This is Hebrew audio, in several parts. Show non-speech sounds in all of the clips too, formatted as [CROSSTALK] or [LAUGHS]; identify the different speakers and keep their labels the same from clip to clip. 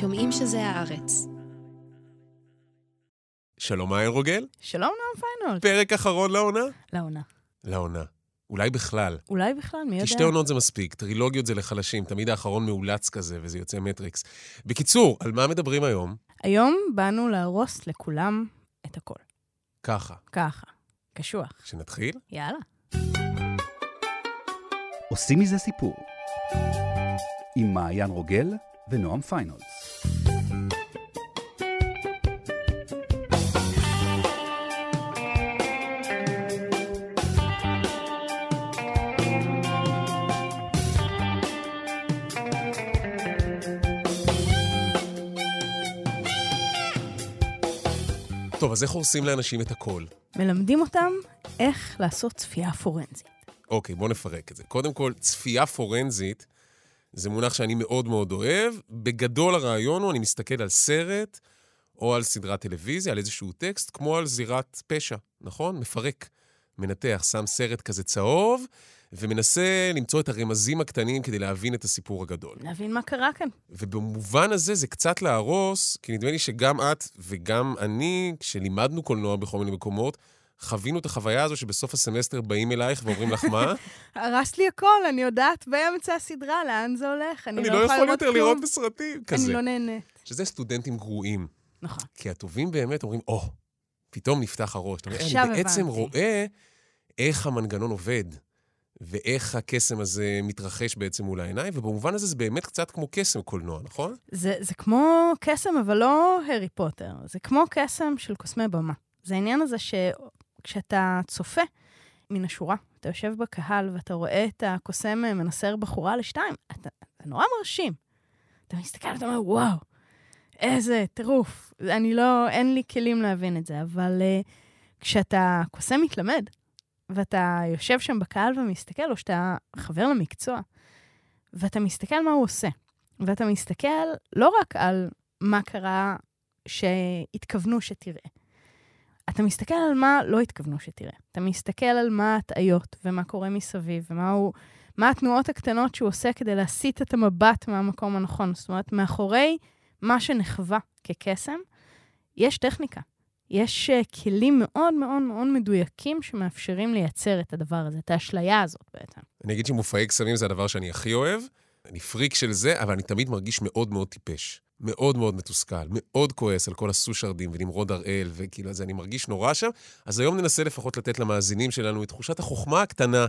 Speaker 1: שומעים שזה הארץ.
Speaker 2: שלום מעיין רוגל,
Speaker 3: שלום נועם פיינולד.
Speaker 2: פרק אחרון לעונה?
Speaker 3: לעונה.
Speaker 2: לעונה. אולי בכלל.
Speaker 3: אולי בכלל, מי
Speaker 2: כי
Speaker 3: יודע?
Speaker 2: שתי עונות זה מספיק, טרילוגיות זה לחלשים, תמיד האחרון מאולץ כזה, וזה יוצא מטריקס. בקיצור, על מה מדברים היום?
Speaker 3: היום באנו להרוס לכולם את הכל.
Speaker 2: ככה,
Speaker 3: ככה. קשוח.
Speaker 2: שנתחיל?
Speaker 3: יאללה.
Speaker 4: עושים מזה סיפור. עם מעיין רוגל ונועם פיינולס.
Speaker 2: טוב, אז איך הורסים לאנשים את הכל?
Speaker 3: מלמדים אותם איך לעשות צפייה פורנזית.
Speaker 2: אוקיי, בואו נפרק את זה. קודם כל, צפייה פורנזית זה מונח שאני מאוד מאוד אוהב. בגדול הרעיון הוא, אני מסתכל על סרט או על סדרת טלוויזיה, על איזשהו טקסט, כמו על זירת פשע, נכון? מפרק, מנתח, שם סרט כזה צהוב, ומנסה למצוא את הרמזים הקטנים כדי להבין את הסיפור הגדול.
Speaker 3: להבין מה קרה כאן.
Speaker 2: ובמובן הזה זה קצת להרוס, כי נדמה לי שגם את וגם אני, כשלימדנו קולנוע בכל מיני מקומות, חווינו את החוויה הזו שבסוף הסמסטר באים אלייך ואומרים לך, מה? [LAUGHS]
Speaker 3: הרסת לי הכל, אני יודעת באמצע הסדרה לאן זה הולך. אני,
Speaker 2: אני
Speaker 3: לא
Speaker 2: לא יכול יותר
Speaker 3: כלום.
Speaker 2: לראות בסרטים כזה.
Speaker 3: אני לא נהנית.
Speaker 2: שזה סטודנטים גרועים.
Speaker 3: נכון.
Speaker 2: כי הטובים באמת אומרים, או, פתאום נפתח הראש. אומר,
Speaker 3: עכשיו
Speaker 2: אני בעצם
Speaker 3: הבנתי.
Speaker 2: רואה איך המנגנון עובד, ואיך הקסם הזה מתרחש בעצם מול העיניים, ובמובן הזה זה באמת קצת כמו קסם קולנוע, נכון?
Speaker 3: זה, זה כמו קסם, אבל לא הארי פוטר. זה כמו קסם של קוסמי במה. זה העניין הזה שכשאתה צופה מן השורה, אתה יושב בקהל ואתה רואה את הקוסם מנסר בחורה לשתיים, אתה, אתה נורא מרשים. אתה מסתכל ואתה אומר, וואו, איזה טירוף. אני לא, אין לי כלים להבין את זה, אבל uh, כשאתה קוסם מתלמד, ואתה יושב שם בקהל ומסתכל, או שאתה חבר למקצוע, ואתה מסתכל מה הוא עושה, ואתה מסתכל לא רק על מה קרה שהתכוונו שתראה, אתה מסתכל על מה לא התכוונו שתראה. אתה מסתכל על מה ההטעיות ומה קורה מסביב, ומה הוא, מה התנועות הקטנות שהוא עושה כדי להסיט את המבט מהמקום הנכון. זאת אומרת, מאחורי מה שנחווה כקסם, יש טכניקה. יש uh, כלים מאוד מאוד מאוד מדויקים שמאפשרים לייצר את הדבר הזה, את האשליה הזאת בעצם.
Speaker 2: אני אגיד שמופעי קסמים זה הדבר שאני הכי אוהב. אני פריק של זה, אבל אני תמיד מרגיש מאוד מאוד טיפש. מאוד מאוד מתוסכל, מאוד כועס על כל הסושרדים ונמרוד הראל, וכאילו, אז אני מרגיש נורא שם. אז היום ננסה לפחות לתת למאזינים שלנו את תחושת החוכמה הקטנה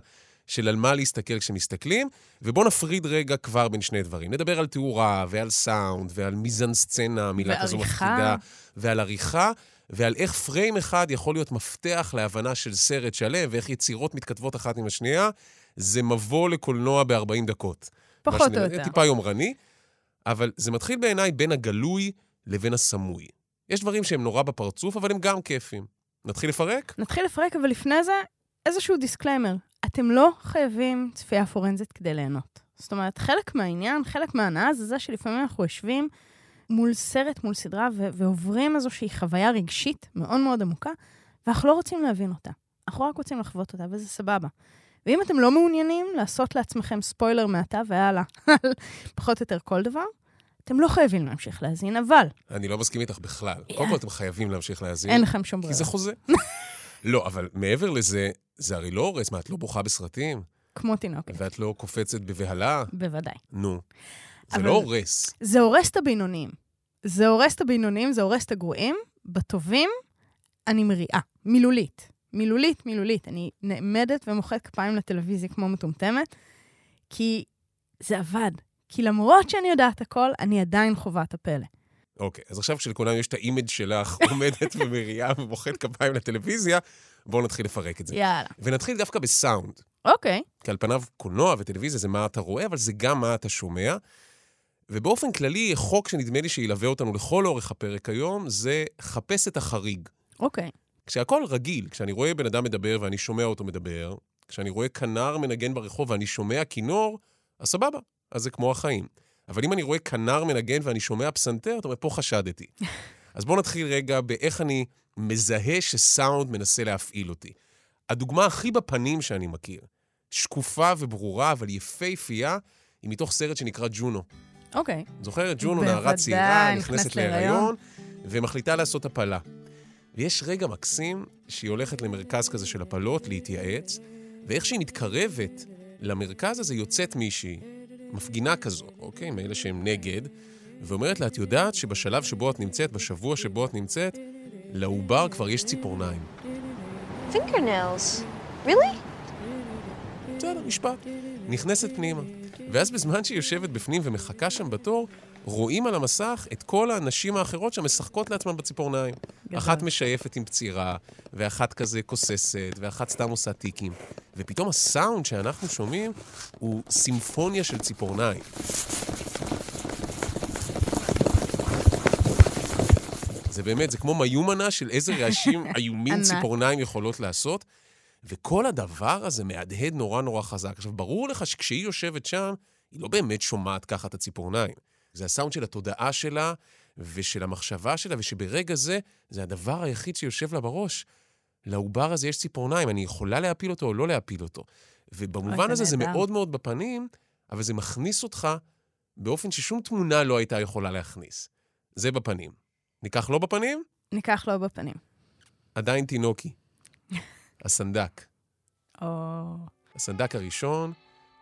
Speaker 2: של על מה להסתכל כשמסתכלים, ובואו נפריד רגע כבר בין שני דברים. נדבר על תאורה ועל סאונד ועל מיזן סצנה, מילה כזו. מפחידה, ועל עריכה. ועל איך פריים אחד יכול להיות מפתח להבנה של סרט שלם, ואיך יצירות מתכתבות אחת עם השנייה, זה מבוא לקולנוע ב-40 דקות.
Speaker 3: פחות או יותר.
Speaker 2: טיפה יומרני, אבל זה מתחיל בעיניי בין הגלוי לבין הסמוי. יש דברים שהם נורא בפרצוף, אבל הם גם כיפים. נתחיל לפרק?
Speaker 3: נתחיל לפרק, אבל לפני זה, איזשהו דיסקליימר. אתם לא חייבים צפייה פורנזית כדי ליהנות. זאת אומרת, חלק מהעניין, חלק מההנאה זה זה שלפעמים אנחנו יושבים מול סרט, מול סדרה, ו- ועוברים איזושהי חוויה רגשית מאוד מאוד עמוקה, ואנחנו לא רוצים להבין אותה. אנחנו רק רוצים לחוות אותה, וזה סבבה. ואם אתם לא מעוניינים לעשות לעצמכם ספוילר מעתה והלאה, [LAUGHS] פחות או יותר כל דבר, אתם לא חייבים להמשיך להאזין, אבל
Speaker 2: אני לא מסכים איתך בכלל.
Speaker 3: Yeah.
Speaker 2: קודם כל, אתם חייבים להמשיך להאזין.
Speaker 3: אין לכם שום
Speaker 2: כי
Speaker 3: ברירה.
Speaker 2: זה חוזה. [LAUGHS] לא, אבל מעבר לזה, זה הרי לא הורס. מה, את לא בוכה בסרטים?
Speaker 3: כמו תינוקת,
Speaker 2: ואת לא קופצת בבהלה?
Speaker 3: בוודאי.
Speaker 2: נו. זה לא הורס.
Speaker 3: זה הורס את הבינוניים. זה הורס את הבינוניים, זה הורס את הגרועים. בטובים, אני מריעה. מילולית. מילולית, מילולית. אני נעמדת ומוחאת כפיים לטלוויזיה כמו מטומטמת, כי זה עבד. כי למרות שאני יודעת הכל, אני עדיין חווה את הפלא.
Speaker 2: אוקיי, אז עכשיו כשלכולנו יש את ה image שלך [LAUGHS] עומדת ומריעה ומוחאת כפיים לטלוויזיה, בואו נתחיל לפרק את זה.
Speaker 3: יאללה.
Speaker 2: ונתחיל דווקא בסאונד.
Speaker 3: אוקיי.
Speaker 2: כי על פניו קולנוע וטלוויזיה זה מה אתה רואה, אבל זה גם מה אתה שומע. ובאופן כללי, חוק שנדמה לי שילווה אותנו לכל אורך הפרק היום, זה חפש את החריג.
Speaker 3: אוקיי.
Speaker 2: כשהכול רגיל, כשאני רואה בן אדם מדבר ואני שומע אותו מדבר, כשאני רואה כנר מנגן ברחוב ואני שומע כינור, אז סבבה, אז זה כמו החיים. אבל אם אני רואה כנר מנגן ואני שומע פסנתר, אתה אומר, פה חשדתי. [LAUGHS] אז בואו נתחיל רגע באיך אני מזהה שסאונד מנסה להפעיל אותי. הדוגמה הכי בפנים שאני מכיר, שקופה וברורה, אבל יפהפייה, היא מתוך סרט שנקרא ג'ונו.
Speaker 3: אוקיי.
Speaker 2: זוכרת? ג'ונו נערה צעירה,
Speaker 3: נכנסת
Speaker 2: נכנסת
Speaker 3: להיריון.
Speaker 2: להיריון, ומחליטה לעשות הפלה. ויש רגע מקסים שהיא הולכת למרכז כזה של הפלות להתייעץ, ואיך שהיא מתקרבת למרכז הזה יוצאת מישהי, מפגינה כזו, אוקיי? מאלה שהם נגד, ואומרת לה, את יודעת שבשלב שבו את נמצאת, בשבוע שבו את נמצאת, לעובר כבר יש ציפורניים.
Speaker 1: Fingernails. Really?
Speaker 2: בסדר, משפט. נכנסת פנימה. ואז בזמן שהיא יושבת בפנים ומחכה שם בתור, רואים על המסך את כל הנשים האחרות שמשחקות לעצמן בציפורניים.
Speaker 3: גדול.
Speaker 2: אחת משייפת עם פצירה, ואחת כזה כוססת, ואחת סתם עושה טיקים. ופתאום הסאונד שאנחנו שומעים הוא סימפוניה של ציפורניים. זה באמת, זה כמו מיומנה של איזה רעשים [LAUGHS] איומים. ציפורניים יכולות לעשות. וכל הדבר הזה מהדהד נורא נורא חזק. עכשיו, ברור לך שכשהיא יושבת שם, היא לא באמת שומעת ככה את הציפורניים. זה הסאונד של התודעה שלה ושל המחשבה שלה, ושברגע זה, זה הדבר היחיד שיושב לה בראש. לעובר הזה יש ציפורניים, אני יכולה להפיל אותו או לא להפיל אותו. ובמובן הזה זה. מאוד מאוד בפנים, אבל זה מכניס אותך באופן ששום תמונה לא הייתה יכולה להכניס. זה בפנים. ניקח לא בפנים?
Speaker 3: ניקח לו בפנים.
Speaker 2: עדיין תינוקי. הסנדק.
Speaker 3: או...
Speaker 2: הסנדק הראשון,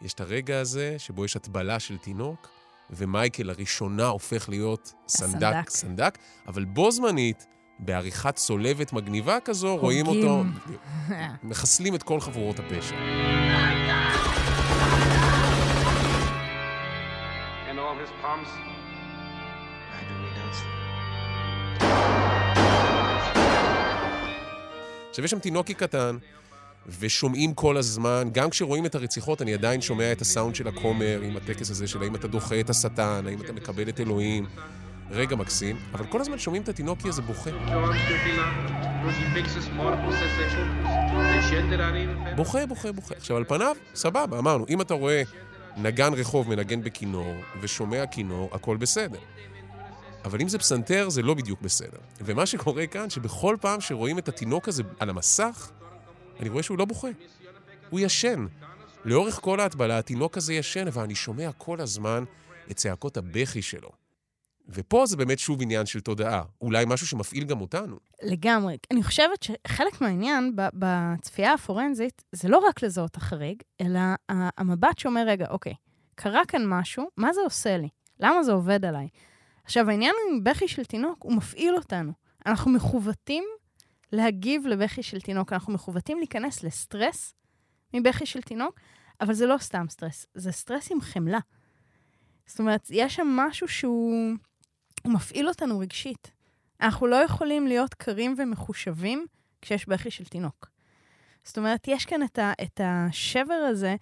Speaker 2: יש את הרגע הזה שבו יש הטבלה של תינוק, ומייקל לראשונה הופך להיות סנדק,
Speaker 3: הסנדק.
Speaker 2: סנדק, אבל בו זמנית, בעריכת צולבת מגניבה כזו, רואים אותו. [LAUGHS] מחסלים את כל חבורות הפשע.
Speaker 5: and all his palms.
Speaker 6: I do renounce them.
Speaker 2: עכשיו, יש שם תינוקי קטן, ושומעים כל הזמן, גם כשרואים את הרציחות, אני עדיין שומע את הסאונד של הכומר, עם הטקס הזה של האם אתה דוחה את השטן, האם אתה מקבל את אלוהים. רגע מקסים, אבל כל הזמן שומעים את התינוקי הזה בוכה. בוכה, בוכה, בוכה. עכשיו, על פניו, סבבה, אמרנו, אם אתה רואה נגן רחוב מנגן בכינור, ושומע כינור, הכל בסדר. אבל אם זה פסנתר, זה לא בדיוק בסדר. ומה שקורה כאן, שבכל פעם שרואים את התינוק הזה על המסך, אני רואה שהוא לא בוכה. הוא ישן. לאורך כל ההטבלה, התינוק הזה ישן, אבל אני שומע כל הזמן את צעקות הבכי שלו. ופה זה באמת שוב עניין של תודעה. אולי משהו שמפעיל גם אותנו.
Speaker 3: לגמרי. אני חושבת שחלק מהעניין בצפייה הפורנזית זה לא רק לזהות החריג, אלא המבט שאומר, רגע, אוקיי, קרה כאן משהו, מה זה עושה לי? למה זה עובד עליי? עכשיו, העניין עם בכי של תינוק, הוא מפעיל אותנו. אנחנו מכוותים להגיב לבכי של תינוק, אנחנו מכוותים להיכנס לסטרס מבכי של תינוק, אבל זה לא סתם סטרס, זה סטרס עם חמלה. זאת אומרת, יש שם משהו שהוא הוא מפעיל אותנו רגשית. אנחנו לא יכולים להיות קרים ומחושבים כשיש בכי של תינוק. זאת אומרת, יש כאן את, ה, את השבר הזה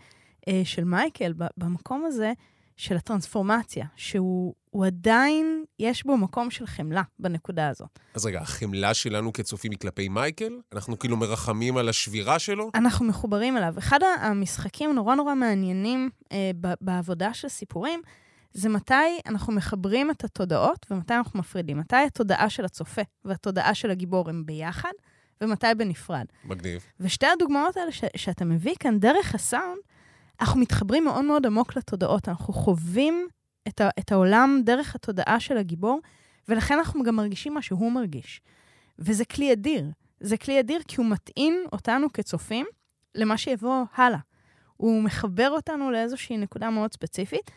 Speaker 3: אה, של מייקל, במקום הזה של הטרנספורמציה, שהוא הוא עדיין, יש בו מקום של חמלה בנקודה הזאת.
Speaker 2: אז רגע, החמלה שלנו כצופים היא כלפי מייקל? אנחנו כאילו מרחמים על השבירה שלו?
Speaker 3: אנחנו מחוברים אליו. אחד המשחקים הנורא נורא מעניינים אה, בעבודה של סיפורים, זה מתי אנחנו מחברים את התודעות ומתי אנחנו מפרידים. מתי התודעה של הצופה והתודעה של הגיבור הם ביחד, ומתי בנפרד.
Speaker 2: מגניב.
Speaker 3: ושתי הדוגמאות האלה ש- שאתה מביא כאן דרך הסאונד, אנחנו מתחברים מאוד מאוד עמוק לתודעות. אנחנו חווים את, ה- את העולם דרך התודעה של הגיבור, ולכן אנחנו גם מרגישים מה שהוא מרגיש. וזה כלי אדיר. זה כלי אדיר כי הוא מטעין אותנו כצופים למה שיבוא הלאה. הוא מחבר אותנו לאיזושהי נקודה מאוד ספציפית,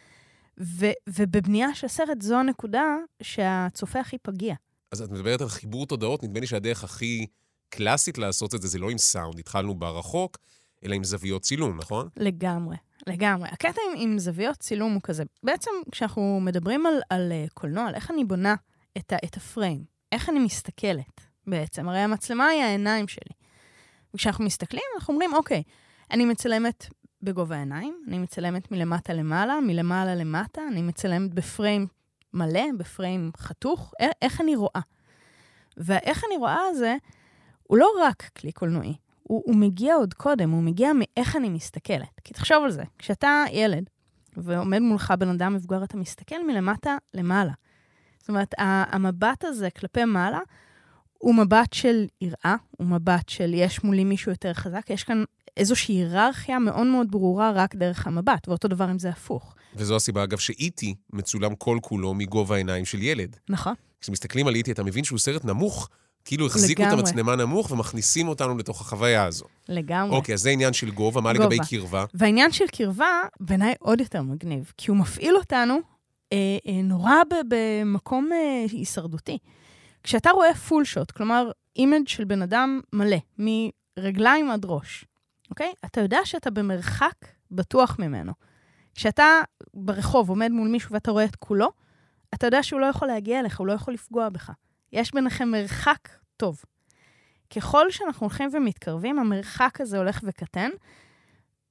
Speaker 3: ו- ובבנייה של סרט זו הנקודה שהצופה הכי פגיע.
Speaker 2: אז את מדברת על חיבור תודעות, נדמה לי שהדרך הכי קלאסית לעשות את זה, זה לא עם סאונד, התחלנו ברחוק, אלא עם זוויות צילום, נכון?
Speaker 3: לגמרי, לגמרי. הקטע עם, עם זוויות צילום הוא כזה, בעצם כשאנחנו מדברים על, על uh, קולנוע, על איך אני בונה את, ה, את הפריים, איך אני מסתכלת בעצם, הרי המצלמה היא העיניים שלי. וכשאנחנו מסתכלים, אנחנו אומרים, אוקיי, אני מצלמת בגובה העיניים, אני מצלמת מלמטה למעלה, מלמעלה למטה, אני מצלמת בפריים מלא, בפריים חתוך, א- איך אני רואה. והאיך אני רואה הזה, הוא לא רק כלי קולנועי, הוא, הוא מגיע עוד קודם, הוא מגיע מאיך אני מסתכלת. כי תחשוב על זה, כשאתה ילד ועומד מולך בן אדם מבוגר, אתה מסתכל מלמטה למעלה. זאת אומרת, המבט הזה כלפי מעלה הוא מבט של יראה, הוא מבט של יש מולי מישהו יותר חזק, יש כאן איזושהי היררכיה מאוד מאוד ברורה רק דרך המבט, ואותו דבר אם זה הפוך.
Speaker 2: וזו הסיבה, אגב, ש E.T. מצולם כל כולו מגובה העיניים של ילד.
Speaker 3: נכון.
Speaker 2: כשמסתכלים על E.T., אתה מבין שהוא סרט נמוך, כאילו החזיקו את
Speaker 3: לגמרי.
Speaker 2: המצלמה נמוך ומכניסים אותנו לתוך החוויה הזו.
Speaker 3: לגמרי.
Speaker 2: אוקיי, אז זה עניין של גובה, מה
Speaker 3: גובה.
Speaker 2: לגבי קרבה?
Speaker 3: והעניין של קרבה, בעיניי עוד יותר מגניב, כי הוא מפעיל אותנו אה, אה, נורא במקום אה, הישרדותי. כשאתה רואה full shot, כלומר, image של בן אדם מלא, מרגליים עד ראש, אוקיי? אתה יודע שאתה במרחק בטוח ממנו. כשאתה ברחוב עומד מול מישהו ואתה רואה את כולו, אתה יודע שהוא לא יכול להגיע אליך, הוא לא יכול לפגוע בך. יש ביניכם מרחק טוב. ככל שאנחנו הולכים ומתקרבים, המרחק הזה הולך וקטן,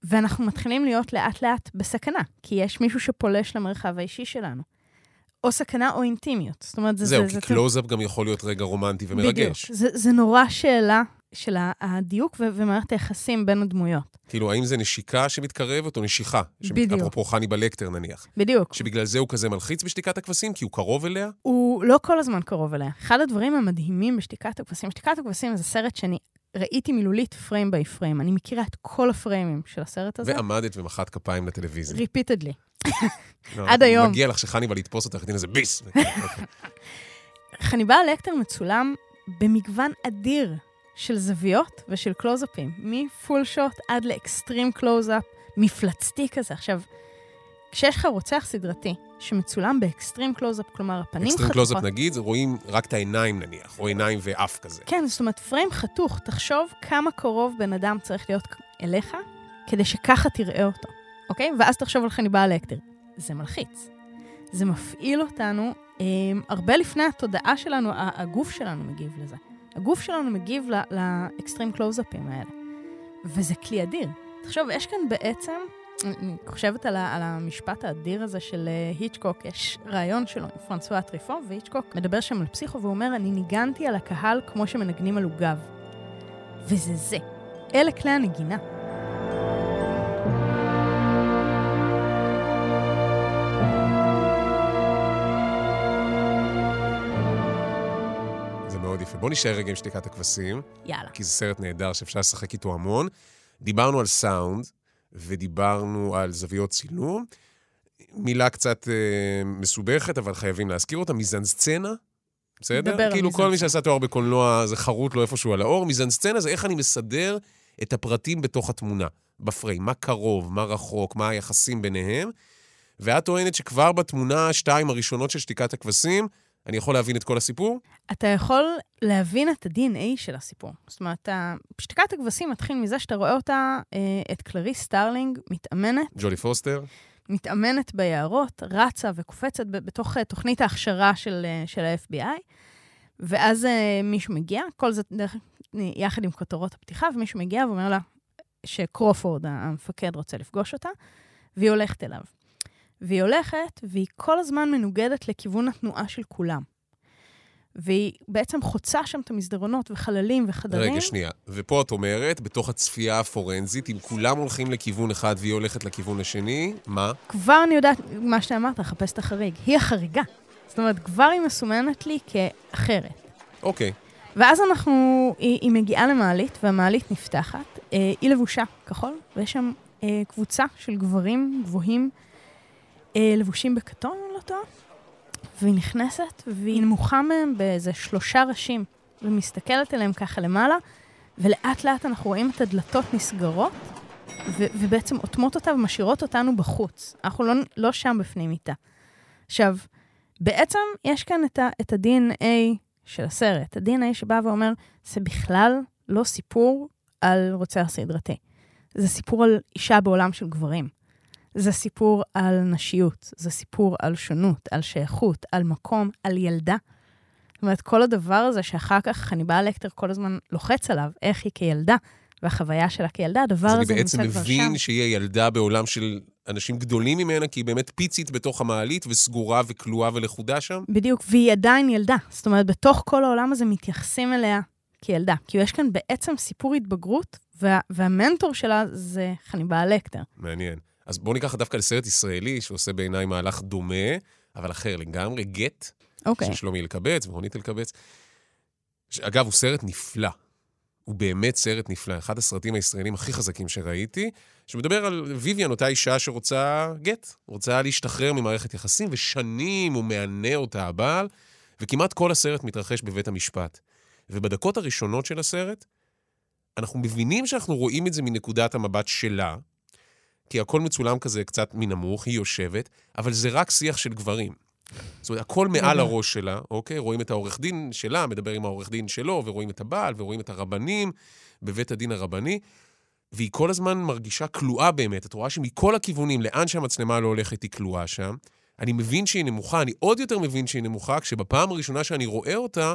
Speaker 3: ואנחנו מתחילים להיות לאט-לאט בסכנה, כי יש מישהו שפולש למרחב האישי שלנו. או סכנה או אינטימיות. זאת אומרת, זה...
Speaker 2: זהו,
Speaker 3: זה,
Speaker 2: כי
Speaker 3: זה,
Speaker 2: קלוז-אפ גם יכול להיות רגע רומנטי
Speaker 3: בדיוק.
Speaker 2: ומרגש.
Speaker 3: זה, זה נורא שאלה של הדיוק ו- ומערכת היחסים בין הדמויות.
Speaker 2: כאילו, האם זה נשיקה שמתקרבת או נשיכה?
Speaker 3: בדיוק.
Speaker 2: אפרופו חני בלקטר נניח.
Speaker 3: בדיוק.
Speaker 2: שבגלל זה הוא כזה מלחיץ בשתיקת הכבשים, כי הוא קרוב אליה?
Speaker 3: הוא לא כל הזמן קרוב אליה. אחד הדברים המדהימים בשתיקת הכבשים, שתיקת הכבשים זה סרט שאני ראיתי מילולית פריים ביי פריים. אני מכירה את כל הפריימים של הסרט הזה.
Speaker 2: ועמדת ומחאת כפיים לטלוויזיה.
Speaker 3: ריפיטדלי. [LAUGHS]
Speaker 2: לא,
Speaker 3: עד היום.
Speaker 2: מגיע לך שחני בא לתפוס אותך, תן איזה ביס. [LAUGHS]
Speaker 3: חניבל לקטר מצולם במגוון אדיר של זוויות ושל קלוזאפים, מ full shot עד ל extreme close-up, מפלצתי כזה. עכשיו, כשיש לך רוצח סדרתי שמצולם ב extreme close-up, כלומר, הפנים
Speaker 2: אקסטרים
Speaker 3: חתוכות...
Speaker 2: קלוזאפ נגיד, רואים רק את העיניים נניח, או עיניים ואף כזה.
Speaker 3: כן, זאת אומרת, פריים חתוך, תחשוב כמה קרוב בן אדם צריך להיות אליך, כדי שככה תראה אותו, אוקיי? ואז תחשוב על חניבל לקטר. זה מלחיץ. זה מפעיל אותנו אה, הרבה לפני התודעה שלנו, הגוף שלנו מגיב לזה. הגוף שלנו מגיב לאקסטרים קלוזאפים האלה. וזה כלי אדיר. תחשוב, יש כאן בעצם, אני חושבת על, על המשפט האדיר הזה של אה, היצ'קוק, יש רעיון שלו עם פרנסואה טריפו, והיצ'קוק מדבר שם על פסיכו והוא אומר, אני ניגנתי על הקהל כמו שמנגנים על עוגב. וזה זה. אלה כלי הנגינה.
Speaker 2: בוא נשאר רגע עם שתיקת הכבשים,
Speaker 3: יאללה.
Speaker 2: כי זה סרט נהדר שאפשר לשחק איתו המון. דיברנו על סאונד, ודיברנו על זוויות צילום. מילה קצת אה, מסובכת, אבל חייבים להזכיר אותה, מיזנסצנה. בסדר? כאילו כל מי
Speaker 3: מיזנסצנה.
Speaker 2: שעשה תואר בקולנוע, זה חרוט לו איפשהו על האור. מיזנסצנה זה איך אני מסדר את הפרטים בתוך התמונה, בפריים. מה קרוב, מה רחוק, מה היחסים ביניהם. ואת טוענת שכבר בתמונה השתיים הראשונות של שתיקת הכבשים, אני יכול להבין את כל הסיפור?
Speaker 3: אתה יכול להבין את ה-DNA של הסיפור. זאת אומרת, שתיקת הכבשים מתחיל מזה שאתה רואה אותה, אה, את קלריס סטארלינג, מתאמנת,
Speaker 2: ג'ודי פוסטר?
Speaker 3: מתאמנת ביערות, רצה וקופצת בתוך אה, תוכנית ההכשרה של, אה, של ה-FBI, ואז מישהו מגיע, כל זה דרך, יחד עם כותרות הפתיחה, ומישהו מגיע ואומר לה שקרופורד, המפקד, רוצה לפגוש אותה, והיא הולכת אליו. והיא הולכת, והיא כל הזמן מנוגדת לכיוון התנועה של כולם. והיא בעצם חוצה שם את המסדרונות וחללים וחדרים.
Speaker 2: רגע, שנייה. ופה את אומרת, בתוך הצפייה הפורנזית, אם כולם הולכים לכיוון אחד והיא הולכת לכיוון השני, מה?
Speaker 3: כבר אני יודעת מה שאתה אמרת, לחפש את החריג. היא החריגה. זאת אומרת, כבר היא מסומנת לי כאחרת.
Speaker 2: אוקיי.
Speaker 3: ואז אנחנו, היא, היא מגיעה למעלית, והמעלית נפתחת. אה, היא לבושה כחול, ויש שם אה, קבוצה של גברים גבוהים, לבושים בכתום, אם לא טועה, והיא נכנסת, והיא נמוכה מהם באיזה שלושה ראשים, ומסתכלת עליהם ככה למעלה, ולאט לאט אנחנו רואים את הדלתות נסגרות, ו- ובעצם אוטמות אותה ומשאירות אותנו בחוץ. אנחנו לא, לא שם בפנים איתה. עכשיו, בעצם יש כאן את, ה- את ה-DNA של הסרט. ה-DNA שבא ואומר, זה בכלל לא סיפור על רוצח סדרתי. זה סיפור על אישה בעולם של גברים. זה סיפור על נשיות, זה סיפור על שונות, על שייכות, על מקום, על ילדה. זאת אומרת, כל הדבר הזה שאחר כך חניבה לקטר כל הזמן לוחץ עליו, איך היא כילדה, והחוויה שלה כילדה, הדבר
Speaker 2: אז אני
Speaker 3: הזה
Speaker 2: בעצם
Speaker 3: נמצא כבר שם.
Speaker 2: מבין שהיא ילדה בעולם של אנשים גדולים ממנה, כי היא באמת פיצית בתוך המעלית וסגורה וכלואה ולכודה שם?
Speaker 3: בדיוק, והיא עדיין ילדה. זאת אומרת, בתוך כל העולם הזה מתייחסים אליה כילדה. כי יש כאן בעצם סיפור התבגרות, וה, והמנטור שלה זה חניבה לקטר.
Speaker 2: מעניין. אז בואו ניקח דווקא לסרט ישראלי, שעושה בעיניי מהלך דומה, אבל אחר לגמרי, גט,
Speaker 3: אוקיי.
Speaker 2: של שלומי אלקבץ ורונית אלקבץ. אגב, הוא סרט נפלא. הוא באמת סרט נפלא, אחד הסרטים הישראלים הכי חזקים שראיתי, שמדבר על ויויאן, אותה אישה שרוצה גט, רוצה להשתחרר ממערכת יחסים, ושנים הוא מענה אותה הבעל, וכמעט כל הסרט מתרחש בבית המשפט. ובדקות הראשונות של הסרט, אנחנו מבינים שאנחנו רואים את זה מנקודת המבט שלה, כי הכל מצולם כזה קצת מנמוך, היא יושבת, אבל זה רק שיח של גברים. זאת אומרת, הכל מעל הראש שלה, אוקיי? רואים את העורך דין שלה, מדבר עם העורך דין שלו, ורואים את הבעל, ורואים את הרבנים בבית הדין הרבני, והיא כל הזמן מרגישה כלואה באמת. את רואה שמכל הכיוונים, לאן שהמצלמה לא הולכת, היא כלואה שם. אני מבין שהיא נמוכה, אני עוד יותר מבין שהיא נמוכה, כשבפעם הראשונה שאני רואה אותה,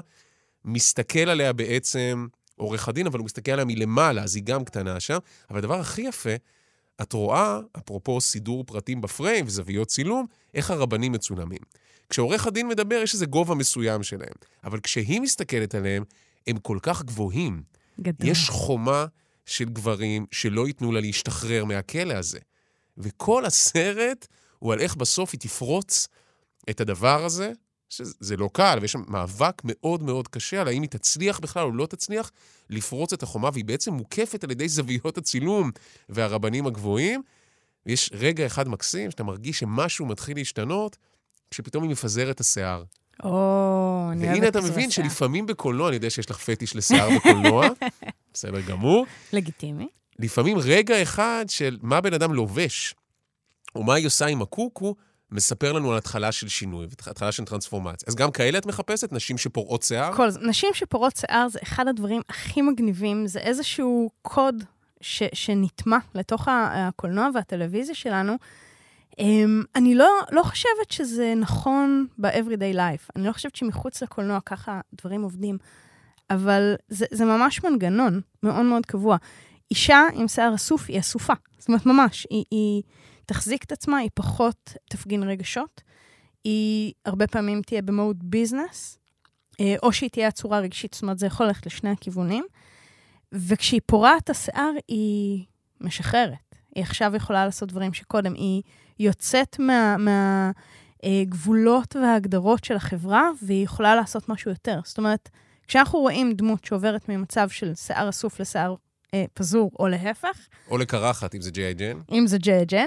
Speaker 2: מסתכל עליה בעצם עורך הדין, אבל הוא מסתכל עליה מלמעלה, אז היא גם קטנה שם. אבל הדבר הכי יפה, את רואה, אפרופו סידור פרטים בפריים וזוויות צילום, איך הרבנים מצולמים. כשעורך הדין מדבר, יש איזה גובה מסוים שלהם. אבל כשהיא מסתכלת עליהם, הם כל כך גבוהים.
Speaker 3: גדול.
Speaker 2: יש חומה של גברים שלא ייתנו לה להשתחרר מהכלא הזה. וכל הסרט הוא על איך בסוף היא תפרוץ את הדבר הזה, שזה לא קל, ויש שם מאבק מאוד מאוד קשה על האם היא תצליח בכלל או לא תצליח לפרוץ את החומה, והיא בעצם מוקפת על ידי זוויות הצילום והרבנים הגבוהים. ויש רגע אחד מקסים, שאתה מרגיש שמשהו מתחיל להשתנות, כשפתאום היא מפזרת את השיער.
Speaker 3: או, אני אוהבת
Speaker 2: והנה אתה מבין
Speaker 3: השיער.
Speaker 2: שלפעמים בקולנוע, אני יודע שיש לך פטיש לשיער בקולנוע, [LAUGHS] בסדר גמור.
Speaker 3: לגיטימי.
Speaker 2: לפעמים רגע אחד של מה בן אדם לובש, או מה היא עושה עם הקוקו, מספר לנו על התחלה של שינוי, התחלה של טרנספורמציה. אז גם כאלה את מחפשת? נשים שפורעות שיער?
Speaker 3: כל זה. נשים שפורעות שיער זה אחד הדברים הכי מגניבים, זה איזשהו קוד ש, שנטמע לתוך הקולנוע והטלוויזיה שלנו. Um, אני לא, לא חושבת שזה נכון ב-everyday life. אני לא חושבת שמחוץ לקולנוע ככה דברים עובדים, אבל זה, זה ממש מנגנון מאוד מאוד קבוע. אישה עם שיער אסוף היא אסופה. זאת אומרת, ממש, היא, היא תחזיק את עצמה, היא פחות תפגין רגשות, היא הרבה פעמים תהיה במוד ביזנס, אה, או שהיא תהיה עצורה רגשית, זאת אומרת, זה יכול ללכת לשני הכיוונים. וכשהיא פורעת השיער, היא משחררת. היא עכשיו יכולה לעשות דברים שקודם, היא יוצאת מהגבולות מה, אה, וההגדרות של החברה, והיא יכולה לעשות משהו יותר. זאת אומרת, כשאנחנו רואים דמות שעוברת ממצב של שיער אסוף לשיער אה, פזור, או להפך,
Speaker 2: או לקרחת, אם זה ג'יי ג'ן.
Speaker 3: אם זה ג'יי ג'ן,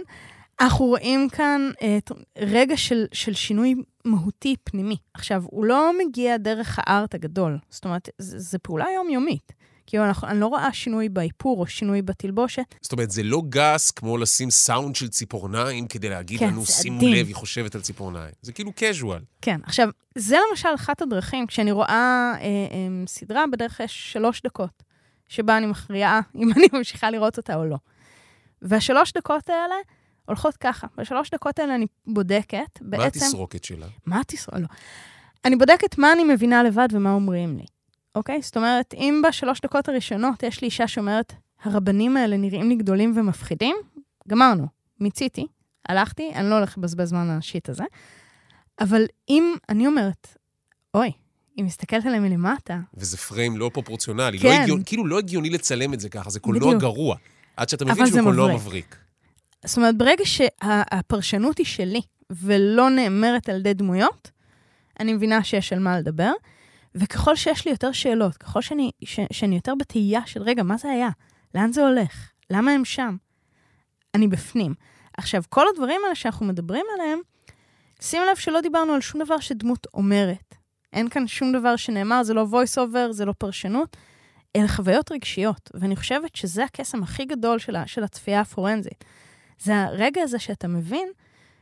Speaker 3: אנחנו רואים כאן אה, רגע של, של שינוי מהותי פנימי. עכשיו, הוא לא מגיע דרך הארט הגדול, זאת אומרת, זו פעולה יומיומית. כאילו, אנחנו, אני לא רואה שינוי באיפור או שינוי בתלבושת.
Speaker 2: זאת אומרת, זה לא גס כמו לשים סאונד של ציפורניים כדי להגיד
Speaker 3: כן,
Speaker 2: לנו, שימו
Speaker 3: עדין.
Speaker 2: לב, היא חושבת על ציפורניים. זה כאילו casual.
Speaker 3: כן, עכשיו, זה למשל אחת הדרכים, כשאני רואה אה, אה, סדרה, בדרך כלל יש שלוש דקות, שבה אני מכריעה אם אני ממשיכה לראות אותה או לא. והשלוש דקות האלה הולכות ככה. בשלוש דקות האלה אני בודקת בעצם...
Speaker 2: מה התסרוקת שלה?
Speaker 3: מה התסרוקת? לא. אני בודקת מה אני מבינה לבד ומה אומרים לי, אוקיי? זאת אומרת, אם בשלוש דקות הראשונות יש לי אישה שאומרת, הרבנים האלה נראים לי גדולים ומפחידים, גמרנו, מיציתי, הלכתי, אני לא הולכת לבזבז זמן על השיט הזה. אבל אם אני אומרת, אוי, היא מסתכלת עליהם מלמטה,
Speaker 2: וזה פריים לא פרופורציונלי.
Speaker 3: כן.
Speaker 2: לא הגיוני, כאילו לא הגיוני לצלם את זה ככה, זה קולנוע
Speaker 3: בדיוק.
Speaker 2: גרוע. עד שאתה מבין שהוא קולנוע
Speaker 3: מבריק.
Speaker 2: מבריק.
Speaker 3: זאת אומרת, ברגע שהפרשנות היא שלי ולא נאמרת על ידי דמויות, אני מבינה שיש על מה לדבר, וככל שיש לי יותר שאלות, ככל שאני, ש, שאני יותר בתהייה של, רגע, מה זה היה? לאן זה הולך? למה הם שם? אני בפנים. עכשיו, כל הדברים האלה שאנחנו מדברים עליהם, שים לב שלא דיברנו על שום דבר שדמות אומרת. אין כאן שום דבר שנאמר, זה לא voice over, זה לא פרשנות, אלה חוויות רגשיות. ואני חושבת שזה הקסם הכי גדול של, של הצפייה הפורנזית. זה הרגע הזה שאתה מבין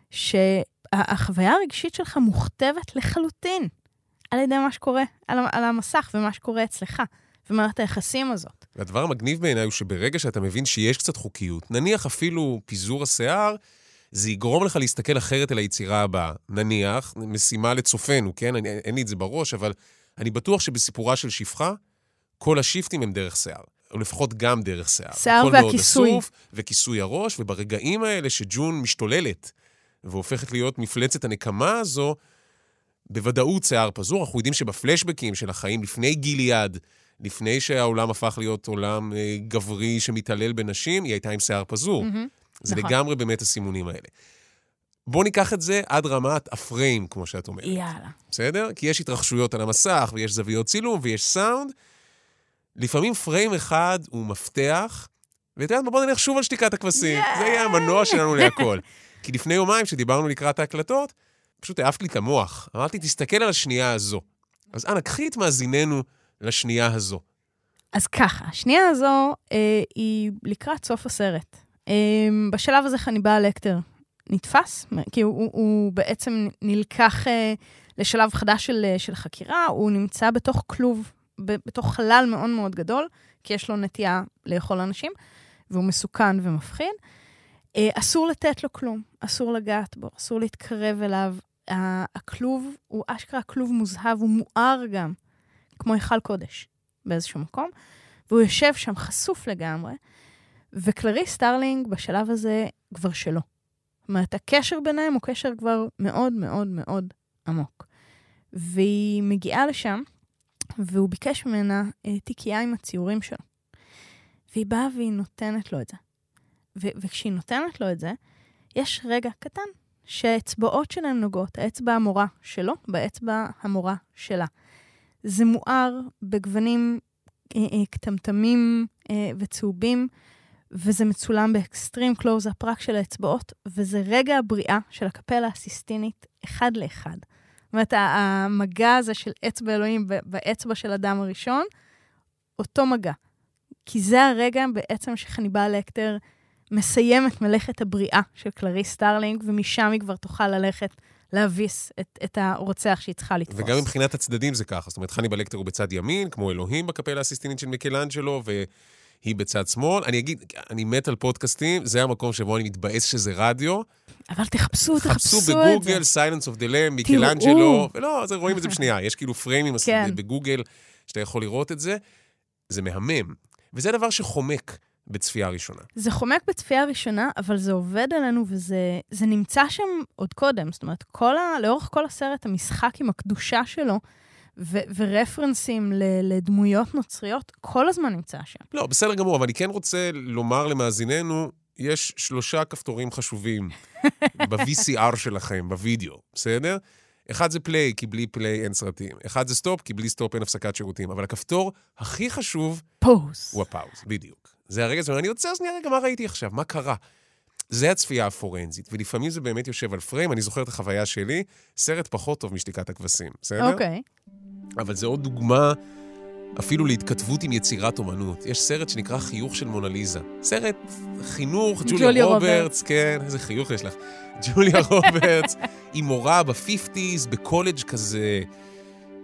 Speaker 3: שהחוויה הרגשית שלך מוכתבת לחלוטין על ידי מה שקורה על, על המסך ומה שקורה אצלך, ומערכת היחסים הזאת.
Speaker 2: והדבר המגניב בעיניי הוא שברגע שאתה מבין שיש קצת חוקיות, נניח אפילו פיזור השיער, זה יגרום לך להסתכל אחרת על היצירה הבאה. נניח, משימה לצופינו, כן? אני, אין לי את זה בראש, אבל אני בטוח שבסיפורה של שפחה, כל השיפטים הם דרך שיער. או לפחות גם דרך שיער.
Speaker 3: שיער והכיסוי.
Speaker 2: אסוף, וכיסוי הראש, וברגעים האלה שג'ון משתוללת והופכת להיות מפלצת הנקמה הזו, בוודאות שיער פזור. אנחנו יודעים שבפלשבקים של החיים לפני גיליאד, לפני שהעולם הפך להיות עולם אה, גברי שמתעלל בנשים, היא הייתה עם שיער פזור. זה
Speaker 3: נכון.
Speaker 2: לגמרי באמת הסימונים האלה. בואו ניקח את זה עד רמת הפריים, כמו שאת אומרת.
Speaker 3: יאללה.
Speaker 2: בסדר? כי יש התרחשויות על המסך, ויש זוויות צילום, ויש סאונד, לפעמים פריים אחד הוא מפתח, ואת יודעת מה, בוא נלך שוב על שתיקת הכבשים. זה יהיה המנוע שלנו להכל. [LAUGHS] כי לפני יומיים, כשדיברנו לקראת ההקלטות, פשוט העפת לי את המוח. אמרתי, תסתכל על השנייה הזו. אז אנא, קחי את מאזיננו לשנייה הזו.
Speaker 3: אז ככה, השנייה הזו אה, היא לקראת סוף הסרט. אה, בשלב הזה חניבאל לקטר נתפס, כי הוא, הוא, בעצם נלקח אה, לשלב חדש של, אה, של חקירה, הוא נמצא בתוך כלוב, בתוך חלל מאוד מאוד גדול, כי יש לו נטייה לאכול אנשים, והוא מסוכן ומפחיד. אה, אסור לתת לו כלום, אסור לגעת בו, אסור להתקרב אליו. הכלוב הוא אשכרה כלוב מוזהב, הוא מואר גם, כמו היכל קודש באיזשהו מקום, והוא יושב שם חשוף לגמרי, וקלריס סטארלינג בשלב הזה כבר שלו. זאת אומרת, הקשר ביניהם הוא קשר כבר מאוד מאוד מאוד עמוק. והיא מגיעה לשם, והוא ביקש ממנה אה, תיקייה עם הציורים שלו. והיא באה והיא נותנת לו את זה. ו- וכשהיא נותנת לו את זה, יש רגע קטן שהאצבעות שלהם נוגעות, האצבע המורה שלו באצבע המורה שלה. זה מואר בגוונים אה, אה, כתמתמים אה, וצהובים, וזה מצולם ב extreme close-up רק של האצבעות, וזה רגע הבריאה של הקפלה הסיסטינית אחד לאחד. זאת אומרת, המגע הזה של אצבע אלוהים באצבע של אדם הראשון, אותו מגע. כי זה הרגע בעצם שחניבאל לקטר מסיים את מלאכת הבריאה של קלריס סטארלינג, ומשם היא כבר תוכל ללכת להביס את, את הרוצח שהיא צריכה לתפוס.
Speaker 2: וגם מבחינת הצדדים זה ככה. זאת אומרת, חניבאל לקטר הוא בצד ימין, כמו אלוהים בקפלה הסיסטינית של מיקלאנג'לו, והיא בצד שמאל. אני אגיד, אני מת על פודקאסטים, זה המקום שבו אני מתבאס שזה רדיו.
Speaker 3: אבל תחפשו, תחפשו את זה.
Speaker 2: חפשו בגוגל, Silence of the Lamb, מיקלאנג'לו, ולא, זה רואים את זה בשנייה. יש כאילו פריימים כן. בגוגל שאתה יכול לראות את זה. זה מהמם. וזה דבר שחומק בצפייה ראשונה.
Speaker 3: זה חומק בצפייה ראשונה, אבל זה עובד עלינו וזה נמצא שם עוד קודם. זאת אומרת, כל ה, לאורך כל הסרט, המשחק עם הקדושה שלו, ו- ורפרנסים ל- לדמויות נוצריות, כל הזמן נמצא שם.
Speaker 2: לא, בסדר גמור, אבל אני כן רוצה לומר למאזיננו, יש שלושה כפתורים חשובים [LAUGHS] ב-VCR שלכם, בווידאו, בסדר? אחד זה play, כי בלי play אין סרטים. אחד זה stop, כי בלי stop אין הפסקת שירותים. אבל הכפתור הכי חשוב...
Speaker 3: Pause.
Speaker 2: הוא ה pause, בדיוק. זה הרגע הזה, אני עוצר שנייה רגע, מה ראיתי עכשיו? מה קרה? זה הצפייה הפורנזית, ולפעמים זה באמת יושב על פריים, אני זוכר את החוויה שלי, סרט פחות טוב משתיקת הכבשים, בסדר?
Speaker 3: אוקיי. אוקיי.
Speaker 2: אבל זה עוד דוגמה אפילו להתכתבות עם יצירת אומנות. יש סרט שנקרא חיוך של מונליזה. סרט חינוך, ג'וליה, ג'וליה רוברטס, כן, איזה חיוך יש לך. ג'וליה [LAUGHS] רוברטס, היא מורה ב-fifties, בקולג' כזה,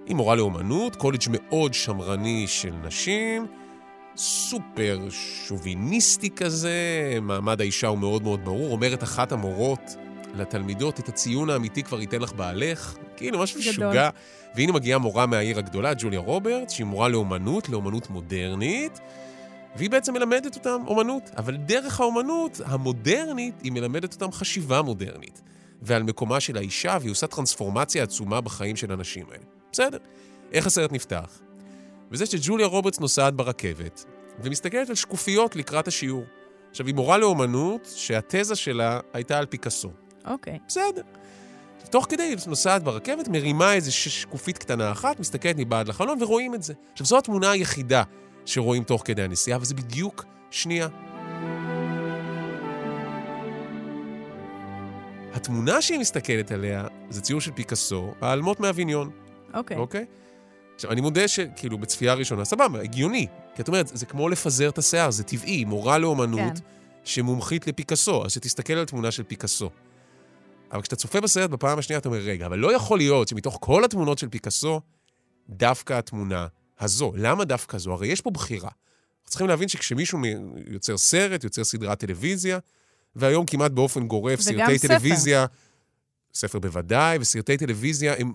Speaker 2: היא מורה לאומנות, קולג' מאוד שמרני של נשים. סופר שוביניסטי כזה, מעמד האישה הוא מאוד מאוד ברור. אומרת אחת המורות לתלמידות, את הציון האמיתי כבר ייתן לך בעלך. כאילו, משהו משוגע. והנה מגיעה מורה מהעיר הגדולה, ג'וליה רוברטס, שהיא מורה לאומנות, לאומנות מודרנית, והיא בעצם מלמדת אותם אומנות. אבל דרך האומנות המודרנית, היא מלמדת אותם חשיבה מודרנית. ועל מקומה של האישה, והיא עושה טרנספורמציה עצומה בחיים של הנשים האלה. בסדר. איך הסרט נפתח? וזה שג'וליה רוברטס נוסעת ברכבת, ומסתכלת על שקופיות לקראת השיעור. עכשיו, היא מורה לאומנות שהתזה שלה הייתה על פיקאסו.
Speaker 3: אוקיי.
Speaker 2: Okay. בסדר. תוך כדי היא נוסעת ברכבת, מרימה איזו שקופית קטנה אחת, מסתכלת מבעד לחלון ורואים את זה. עכשיו, זו התמונה היחידה שרואים תוך כדי הנסיעה, וזה בדיוק שנייה. התמונה שהיא מסתכלת עליה זה ציור של פיקאסו, האלמות מאביניון.
Speaker 3: אוקיי. Okay.
Speaker 2: אוקיי? Okay? עכשיו, אני מודה שכאילו בצפייה ראשונה, סבבה, הגיוני. כי את אומרת, זה כמו לפזר את השיער, זה טבעי, מורה לאומנות כן. שמומחית לפיקאסו, אז שתסתכל על תמונה של פיקאסו. אבל כשאתה צופה בסרט בפעם השנייה, אתה אומר, רגע, אבל לא יכול להיות שמתוך כל התמונות של פיקאסו, דווקא התמונה הזו. למה דווקא זו? הרי יש פה בחירה. אנחנו צריכים להבין שכשמישהו יוצר סרט, יוצר סדרת טלוויזיה, והיום כמעט באופן גורף, סרטי ספר. טלוויזיה, ספר בוודאי, וסרטי טלוויזיה הם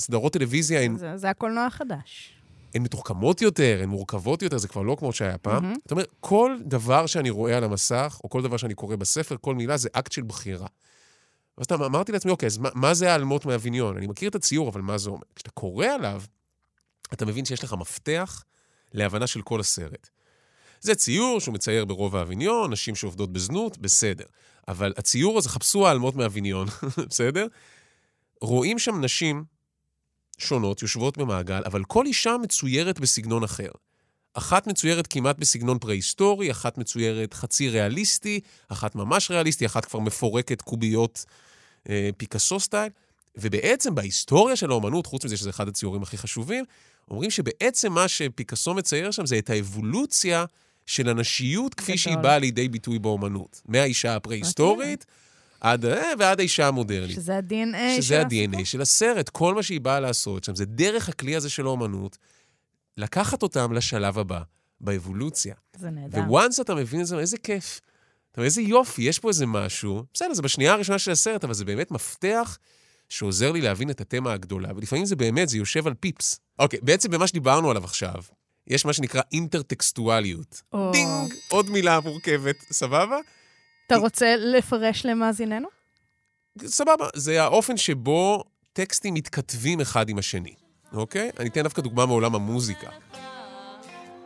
Speaker 2: סדרות טלוויזיה הן...
Speaker 3: זה, זה הקולנוע החדש.
Speaker 2: הן מתוחכמות יותר, הן מורכבות יותר, זה כבר לא כמו שהיה פעם. Mm-hmm. זאת אומרת, כל דבר שאני רואה על המסך, או כל דבר שאני קורא בספר, כל מילה זה אקט של בחירה. ואז אמרתי לעצמי, אוקיי, אז מה, מה זה האלמות מהוויניון? אני מכיר את הציור, אבל מה זה אומר? כשאתה קורא עליו, אתה מבין שיש לך מפתח להבנה של כל הסרט. זה ציור שהוא מצייר ברוב האביניון, נשים שעובדות בזנות, בסדר. אבל הציור הזה, חפשו האלמות מהאביניון, [LAUGHS] בסדר? רואים שם נשים שונות יושבות במעגל, אבל כל אישה מצוירת בסגנון אחר. אחת מצוירת כמעט בסגנון פרה-היסטורי, אחת מצוירת חצי ריאליסטי, אחת ממש ריאליסטי, אחת כבר מפורקת קוביות אה, פיקאסו סטייל. ובעצם בהיסטוריה של האומנות, חוץ מזה שזה אחד הציורים הכי חשובים, אומרים שבעצם מה שפיקאסו מצייר שם זה את האבולוציה של הנשיות כפי
Speaker 3: גדול.
Speaker 2: שהיא באה לידי ביטוי באומנות. מהאישה הפרה-היסטורית עד, אה, ועד האישה המודרנית.
Speaker 3: שזה ה-DNA של
Speaker 2: שזה
Speaker 3: הסיפור.
Speaker 2: ה-DNA של הסרט, כל מה שהיא באה לעשות שם, זה דרך הכלי הזה של האומנות, לקחת אותם לשלב הבא, באבולוציה.
Speaker 3: זה נהדר.
Speaker 2: וואנס אתה מבין את זה, איזה כיף. אתה אומר, איזה יופי, יש פה איזה משהו. בסדר, זה בשנייה הראשונה של הסרט, אבל זה באמת מפתח שעוזר לי להבין את התמה הגדולה, ולפעמים זה באמת, זה יושב על פיפס. אוקיי, בעצם במה שדיברנו עליו עכשיו, יש מה שנקרא אינטרטקסטואליות.
Speaker 3: או.
Speaker 2: דינג, עוד מילה מורכבת, סבבה?
Speaker 3: אתה רוצה לפרש למאזיננו?
Speaker 2: סבבה, זה האופן שבו טקסטים מתכתבים אחד עם השני, אוקיי? אני אתן דווקא דוגמה מעולם המוזיקה.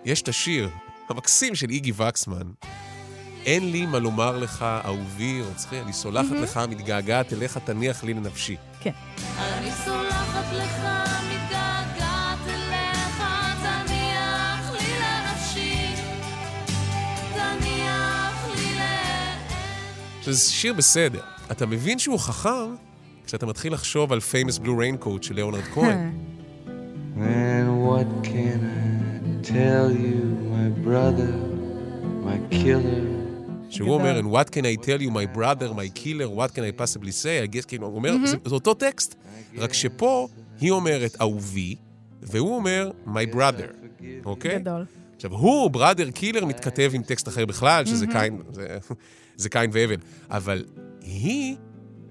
Speaker 2: יש את השיר המקסים של איגי וקסמן, אין לי מה לומר לך, אהובי, רוצחי, אני סולחת לך, מתגעגעת אליך, תניח לי לנפשי.
Speaker 3: כן.
Speaker 7: אני סולחת לך, מתגעגעת
Speaker 2: שזה שיר בסדר. אתה מבין שהוא חכם כשאתה מתחיל לחשוב על famous blue raincoat של ליאונרד [LAUGHS] כהן.
Speaker 6: And what can I tell you, my brother, my killer?
Speaker 2: שהוא אומר, and what can I tell you, my brother, my killer, what can I possibly say, I guess, כאילו, הוא אומר, זה, זה אותו טקסט, רק שפה היא אומרת אהובי, והוא אומר, my brother, אוקיי?
Speaker 3: גדול.
Speaker 2: עכשיו, הוא, בראדר קילר, מתכתב עם טקסט אחר בכלל, שזה קין, זה, זה קין והבל. אבל היא,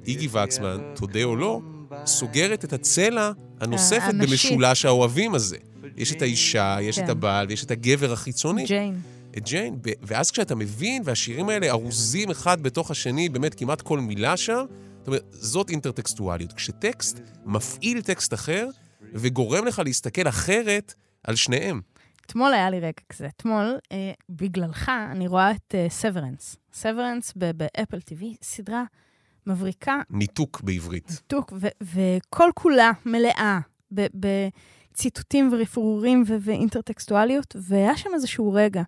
Speaker 2: איגי וקסמן, תודה או לא, סוגרת את הצלע הנוספת
Speaker 3: הנשית.
Speaker 2: במשולש האוהבים הזה. יש את האישה, יש את
Speaker 3: כן.
Speaker 2: הבעל ויש את הגבר החיצוני.
Speaker 3: ג'יין.
Speaker 2: את ג'יין, ב- ואז כשאתה מבין, והשירים האלה ארוזים אחד בתוך השני, באמת כמעט כל מילה שם, זאת אומרת, זאת אינטרטקסטואליות. כשטקסט מפעיל טקסט אחר, וגורם לך להסתכל אחרת על שניהם.
Speaker 3: אתמול היה לי רגע כזה. אתמול, אה, בגללך, אני רואה את סוורנס. סוורנס באפל TV, סדרה מבריקה,
Speaker 2: ניתוק בעברית.
Speaker 3: ו- וכל כולה מלאה בציטוטים ורפרורים ו- ואינטרטקסטואליות, והיה שם איזשהו רגע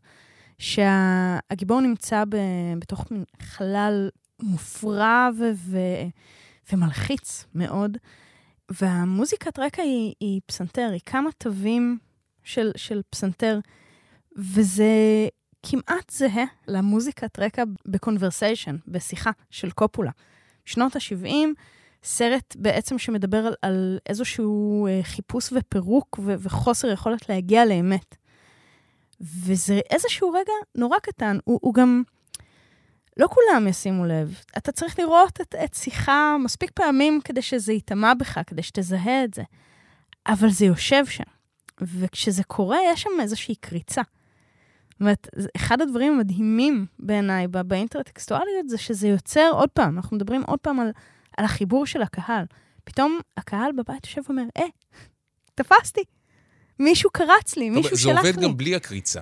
Speaker 3: שהגיבור נמצא ב- בתוך מין חלל מופרע ו- ו- ומלחיץ מאוד, והמוזיקת רקע היא, היא פסנתר, היא כמה תווים של, של פסנתר, וזה כמעט זהה למוזיקת רקע בקונברסיישן, בשיחה של קופולה. שנות ה-70, סרט בעצם שמדבר על, על איזשהו אה, חיפוש ופירוק ו- וחוסר יכולת להגיע לאמת. וזה איזשהו רגע נורא קטן, הוא, הוא גם... לא כולם ישימו לב. אתה צריך לראות את, את שיחה מספיק פעמים כדי שזה ייטמע בך, כדי שתזהה את זה. אבל זה יושב שם. וכשזה קורה, יש שם איזושהי קריצה. זאת אומרת, זה- אחד הדברים המדהימים בעיניי באינטרטקסטואליות זה שזה יוצר, עוד פעם, אנחנו מדברים עוד פעם על, על החיבור של הקהל. פתאום הקהל בבית יושב ואומר, אה, תפסתי. מישהו קרץ לי, מישהו
Speaker 2: זה
Speaker 3: שלח לי.
Speaker 2: עובד גם בלי הקריצה.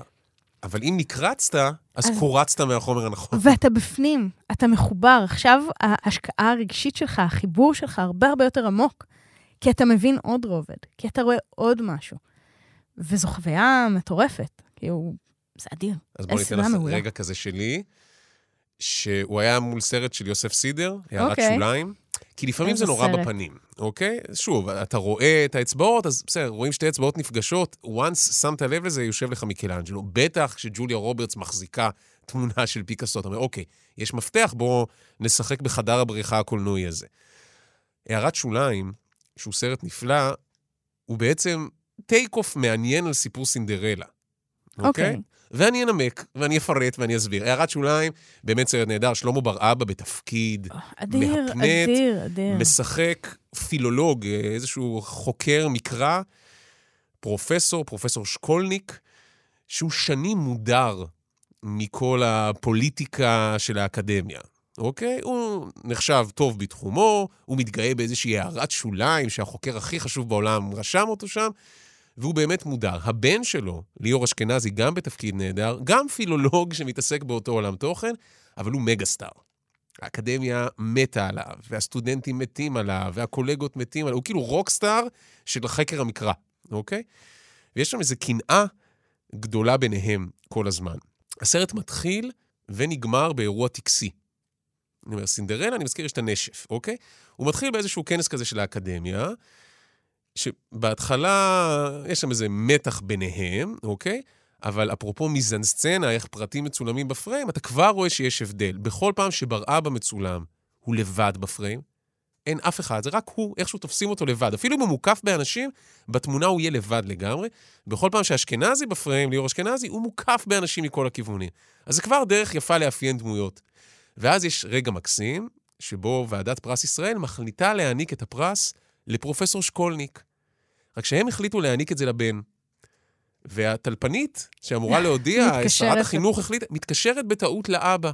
Speaker 2: אבל אם נקרצת, אז
Speaker 3: אז-
Speaker 2: קורצת מהחומר הנכון.
Speaker 3: ואתה בפנים, אתה מחובר. עכשיו ההשקעה הרגשית שלך, החיבור שלך הרבה הרבה יותר עמוק, כי אתה מבין עוד רובד, כי אתה רואה עוד משהו. וזו חוויה מטורפת, כאילו, זה אדיר.
Speaker 2: אז בוא
Speaker 3: איזה
Speaker 2: ניתן לך. רגע כזה שלי, שהוא היה מול סרט של יוסף סידר, הערת
Speaker 3: אוקיי.
Speaker 2: שוליים. כי לפעמים זה נורא
Speaker 3: סרט.
Speaker 2: בפנים, אוקיי? שוב, אתה רואה את האצבעות, אז בסדר, רואים שתי אצבעות נפגשות, once שמת לב לזה, יושב לך מיקלאנג'לו. בטח כשג'וליה רוברטס מחזיקה תמונה של פיקאסו, אתה אומר, אוקיי, יש מפתח, בואו נשחק בחדר הבריחה הקולנועי הזה. הערת שוליים, שהוא סרט נפלא, הוא בעצם take-off מעניין על סיפור סינדרלה.
Speaker 3: אוקיי.
Speaker 2: ואני אנמק, ואני אפרט, ואני אסביר. הערת שוליים, באמת סרט נהדר, שלמה בר-אבא בתפקיד,
Speaker 3: אדיר,
Speaker 2: מהפנט,
Speaker 3: אדיר, אדיר.
Speaker 2: משחק פילולוג, אה, איזשהו חוקר מקרא, פרופסור, פרופסור שקולניק, שהוא שנים מודר מכל הפוליטיקה של האקדמיה, אוקיי? הוא נחשב טוב בתחומו, הוא מתגאה באיזושהי הערת שוליים שהחוקר הכי חשוב בעולם רשם אותו שם, והוא באמת מודר. הבן שלו, ליאור אשכנזי, גם בתפקיד נהדר, גם פילולוג שמתעסק באותו עולם תוכן, אבל הוא מגה סטאר. האקדמיה מתה עליו, והסטודנטים מתים עליו, והקולגות מתים עליו, הוא כאילו רוקסטאר של חקר המקרא, אוקיי? ויש שם איזו קנאה גדולה ביניהם כל הזמן. הסרט מתחיל ונגמר באירוע טקסי. אני אומר, סינדרלה, אני מזכיר, יש את הנשף, אוקיי? הוא מתחיל באיזשהו כנס כזה של האקדמיה, שבהתחלה יש שם איזה מתח ביניהם, אוקיי? אבל אפרופו מיזנסצנה, איך פרטים מצולמים בפריים, אתה כבר רואה שיש הבדל. בכל פעם שבר אבא מצולם, הוא לבד בפריים, אין אף אחד, זה רק הוא, איכשהו תופסים אותו לבד. אפילו אם הוא מוקף באנשים, בתמונה הוא יהיה לבד לגמרי. בכל פעם שאשכנזי בפריים, ליאור אשכנזי, הוא מוקף באנשים מכל הכיוונים. אז זה כבר דרך יפה לאפיין דמויות. ואז יש רגע מקסים, שבו ועדת פרס ישראל מחליטה להעניק את הפרס לפרופסור שקולניק. רק שהם החליטו להעניק את זה לבן. והטלפנית, שאמורה [LAUGHS] להודיע. שרת החינוך החליטה, מתקשרת בטעות לאבא.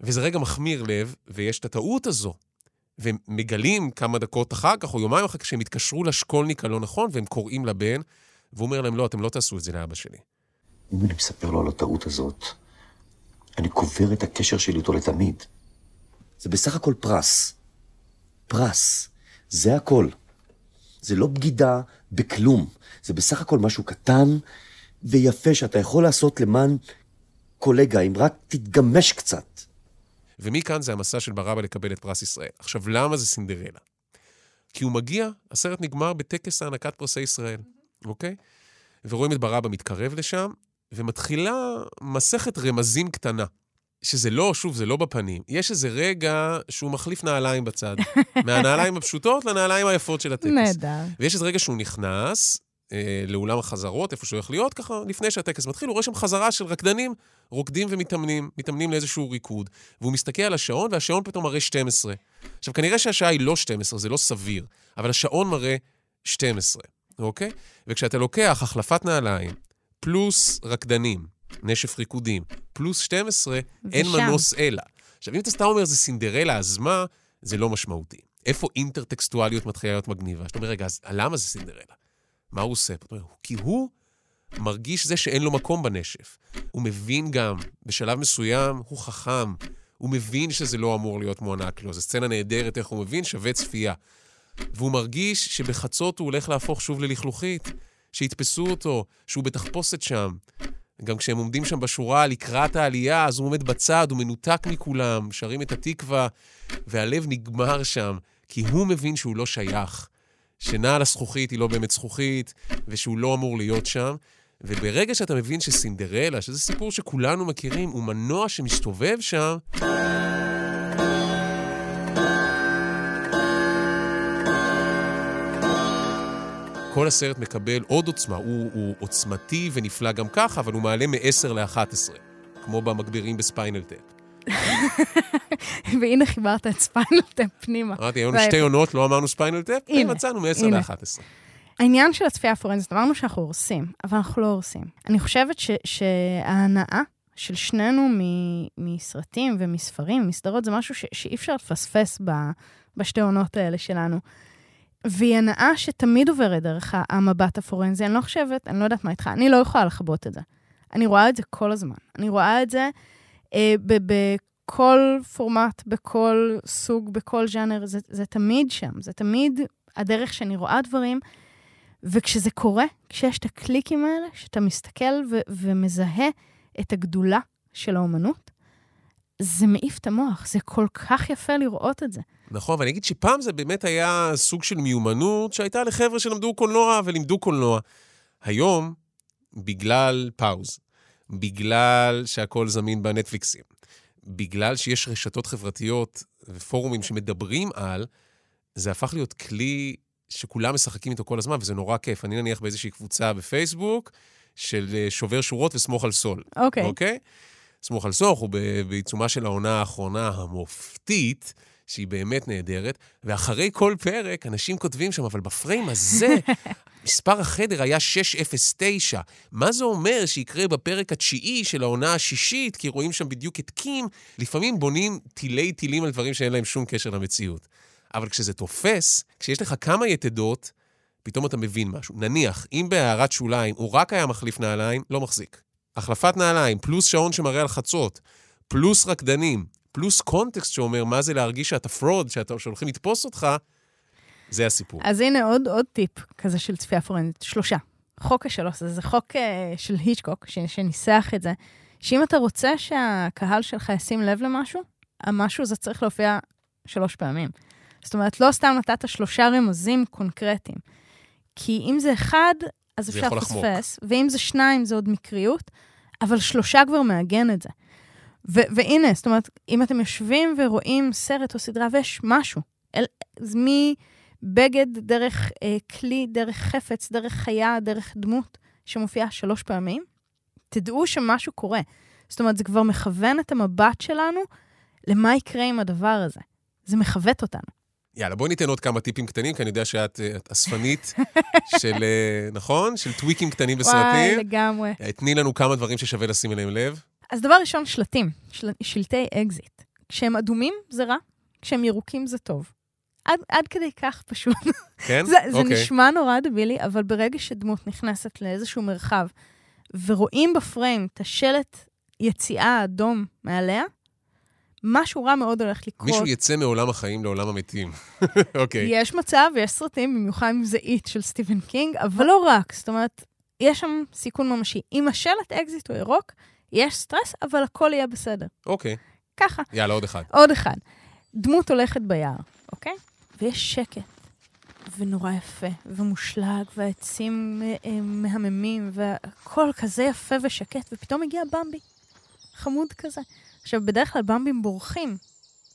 Speaker 2: וזה רגע מחמיר לב, ויש את הטעות הזו. ומגלים כמה דקות אחר כך, או יומיים אחר כך, שהם התקשרו לשקולניק הלא נכון, והם קוראים לבן, והוא אומר להם, לא, אתם לא תעשו את זה לאבא שלי.
Speaker 8: אם אני מספר לו על הטעות הזאת, אני קובר את הקשר שלי איתו לתמיד. זה בסך הכל פרס. פרס. זה הכל. זה לא בגידה בכלום. זה בסך הכל משהו קטן ויפה שאתה יכול לעשות למען קולגה, אם רק תתגמש קצת.
Speaker 2: ומכאן זה המסע של ברבא לקבל את פרס ישראל. עכשיו, למה זה סינדרלה? כי הוא מגיע, הסרט נגמר בטקס הענקת פרסי ישראל, אוקיי? ורואים את ברבא מתקרב לשם, ומתחילה מסכת רמזים קטנה. שזה לא, שוב, זה לא בפנים. יש איזה רגע שהוא מחליף נעליים בצד. [LAUGHS] מהנעליים הפשוטות לנעליים היפות של הטקס.
Speaker 3: נהדר.
Speaker 2: ויש איזה רגע שהוא נכנס אה, לאולם החזרות, איפה שהוא הולך להיות, ככה, לפני שהטקס מתחיל, הוא רואה שם חזרה של רקדנים, רוקדים ומתאמנים, מתאמנים לאיזשהו ריקוד, והוא מסתכל על השעון, והשעון פתאום מראה 12. עכשיו, כנראה שהשעה היא לא 12, זה לא סביר, אבל השעון מראה 12, אוקיי? וכשאתה לוקח החלפת נעליים, פלוס רקדנים, נשף ריקודים, פלוס 12, אין
Speaker 3: שם.
Speaker 2: מנוס אלא. עכשיו, אם אתה סתם אומר זה סינדרלה, אז מה? זה לא משמעותי. איפה אינטרטקסטואליות מתחילה להיות מגניבה? שאתה אומר, רגע, אז למה זה סינדרלה? מה הוא עושה? אתה אומר, כי הוא מרגיש זה שאין לו מקום בנשף. הוא מבין גם, בשלב מסוים, הוא חכם. הוא מבין שזה לא אמור להיות מוענק לו. זו סצנה נהדרת, איך הוא מבין, שווה צפייה. והוא מרגיש שבחצות הוא הולך להפוך שוב ללכלוכית, שיתפסו אותו, שהוא בתחפושת שם. גם כשהם עומדים שם בשורה לקראת העלייה, אז הוא עומד בצד, הוא מנותק מכולם, שרים את התקווה, והלב נגמר שם, כי הוא מבין שהוא לא שייך. שנעל הזכוכית היא לא באמת זכוכית, ושהוא לא אמור להיות שם. וברגע שאתה מבין שסינדרלה, שזה סיפור שכולנו מכירים, הוא מנוע שמסתובב שם, כל הסרט מקבל עוד עוצמה. הוא, הוא עוצמתי ונפלא גם ככה, אבל הוא מעלה מ-10 ל-11, כמו במגבירים בספיינל טאפ.
Speaker 3: והנה חיברת את ספיינל טאפ פנימה.
Speaker 2: אמרתי, היו לנו שתי עונות, לא אמרנו ספיינל טאפ, ומצאנו מ-10
Speaker 3: הנה.
Speaker 2: ל-11.
Speaker 3: העניין של הצפייה הפורנזית, אמרנו שאנחנו הורסים, אבל אנחנו לא הורסים. אני חושבת ש, שההנאה של שנינו מ, מסרטים ומספרים, מסדרות, זה משהו ש, שאי אפשר לפספס ב, בשתי עונות האלה שלנו. והיא הנאה שתמיד עוברת דרך המבט הפורנזי. אני לא חושבת, אני לא יודעת מה איתך, אני לא יכולה לכבות את זה. אני רואה את זה כל הזמן. אני רואה את זה אה, בכל פורמט, בכל סוג, בכל ז'אנר, זה, זה תמיד שם. זה תמיד הדרך שאני רואה דברים. וכשזה קורה, כשיש את הקליקים האלה, שאתה מסתכל ו- ומזהה את הגדולה של האומנות, זה מעיף את המוח, זה כל כך יפה לראות את זה.
Speaker 2: נכון, ואני אגיד שפעם זה באמת היה סוג של מיומנות שהייתה לחבר'ה שלמדו קולנוע ולימדו קולנוע. היום, בגלל פאוז, בגלל שהכל זמין בנטפליקסים, בגלל שיש רשתות חברתיות ופורומים שמדברים על, זה הפך להיות כלי שכולם משחקים איתו כל הזמן, וזה נורא כיף. אני נניח באיזושהי קבוצה בפייסבוק של אה, שובר שורות וסמוך על סול.
Speaker 3: אוקיי.
Speaker 2: אוקיי? סמוך על הוא ב- בעיצומה של העונה האחרונה המופתית, שהיא באמת נהדרת, ואחרי כל פרק אנשים כותבים שם, אבל בפריים הזה, [LAUGHS] מספר החדר היה 609. מה זה אומר שיקרה בפרק התשיעי של העונה השישית, כי רואים שם בדיוק את קים, לפעמים בונים תילי תילים על דברים שאין להם שום קשר למציאות. אבל כשזה תופס, כשיש לך כמה יתדות, פתאום אתה מבין משהו. נניח, אם בהערת שוליים הוא רק היה מחליף נעליים, לא מחזיק. החלפת נעליים, פלוס שעון שמראה על חצות, פלוס רקדנים, פלוס קונטקסט שאומר מה זה להרגיש שאתה פרוד, שאתה- שהולכים לתפוס אותך, זה הסיפור.
Speaker 3: אז הנה עוד, עוד טיפ כזה של צפייה פורנזית, שלושה. חוק השלוש, זה, חוק אה, של היצ'קוק, ש, שניסח את זה, שאם אתה רוצה שהקהל שלך ישים לב למשהו, המשהו הזה צריך להופיע שלוש פעמים. זאת אומרת, לא סתם נתת שלושה רמזים קונקרטיים. כי אם זה אחד, אז אפשר. לפספס, ואם זה שניים, זה עוד מקריות, אבל שלושה כבר מעגן את זה. ו- והנה, זאת אומרת, אם אתם יושבים ורואים סרט או סדרה ויש משהו, אל, אז מבגד דרך אה, כלי, דרך חפץ, דרך חיה, דרך דמות, שמופיעה שלוש פעמים, תדעו שמשהו קורה. זאת אומרת, זה כבר מכוון את המבט שלנו למה יקרה עם הדבר הזה. זה מכוון אותנו.
Speaker 2: יאללה, בואי ניתן עוד כמה טיפים קטנים, כי אני יודע שאת אה, אספנית [LAUGHS] של, אה, נכון? של tweaks קטנים
Speaker 3: וואי,
Speaker 2: בסרטים.
Speaker 3: לגמרי.
Speaker 2: אה, תני לנו כמה דברים ששווה לשים אליהם לב.
Speaker 3: אז דבר ראשון, שלטים, של... שלטי אקזיט. כשהם אדומים זה רע, כשהם ירוקים זה טוב. עד, עד כדי כך פשוט.
Speaker 2: כן?
Speaker 3: זה, זה
Speaker 2: אוקיי.
Speaker 3: נשמע נורא דבילי, אבל ברגע שדמות נכנסת לאיזשהו מרחב, ורואים בפריים את השלט יציאה האדום מעליה, משהו רע מאוד הולך לקרות.
Speaker 2: מישהו יצא מעולם החיים לעולם המתים. [LAUGHS] אוקיי.
Speaker 3: יש מצב, יש סרטים, במיוחד אם זה איט של סטיבן קינג, אבל לא רק. זאת אומרת, יש שם סיכון ממשי. אם השלט אקזיט הוא ירוק, יש סטרס, אבל הכל יהיה בסדר.
Speaker 2: אוקיי.
Speaker 3: ככה.
Speaker 2: יאללה, עוד אחד.
Speaker 3: עוד אחד. דמות הולכת ביער, אוקיי? ויש שקט, ונורא יפה, ומושלג, והעצים אה, אה, מהממים, והכל כזה יפה ושקט, ופתאום מגיע במבי, חמוד כזה. עכשיו, בדרך כלל במבים בורחים,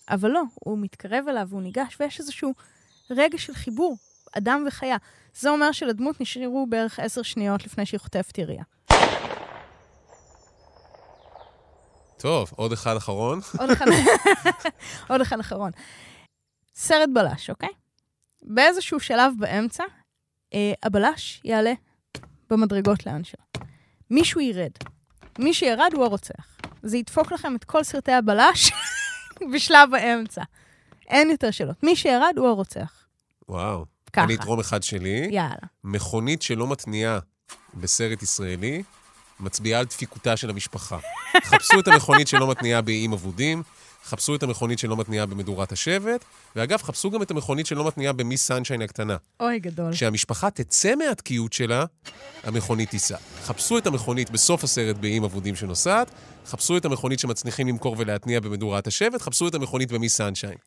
Speaker 3: אבל לא, הוא מתקרב אליו, הוא ניגש, ויש איזשהו רגע של חיבור, אדם וחיה. זה אומר שלדמות נשארו בערך עשר שניות לפני שהיא חוטפת ירייה.
Speaker 2: טוב, עוד אחד אחרון. [LAUGHS]
Speaker 3: עוד אחד, עוד אחד אחרון. סרט בלש, אוקיי? באיזשהו שלב באמצע, אה, הבלש יעלה במדרגות לאנשהו. מישהו ירד. מי שירד הוא הרוצח. זה ידפוק לכם את כל סרטי הבלש [LAUGHS] בשלב האמצע. אין יותר שאלות. מי שירד הוא הרוצח.
Speaker 2: וואו.
Speaker 3: ככה.
Speaker 2: אני אתרום אחד שלי.
Speaker 3: יאללה.
Speaker 2: מכונית שלא מתניעה בסרט ישראלי, מצביעה על דפיקותה של המשפחה. חפשו את המכונית שלא מתניעה באיים אבודים, חפשו את המכונית שלא מתניעה במדורת השבט, ואגב, חפשו גם את המכונית שלא מתניעה במיס סנשיין הקטנה.
Speaker 3: אוי, גדול.
Speaker 2: כשהמשפחה תצא מהתקיעות שלה, המכונית תיסע. חפשו את המכונית בסוף הסרט באיים אבודים שנוסעת, חפשו את המכונית שמצליחים למכור ולהתניע במדורת השבט, חפשו את המכונית במיס סנשיין.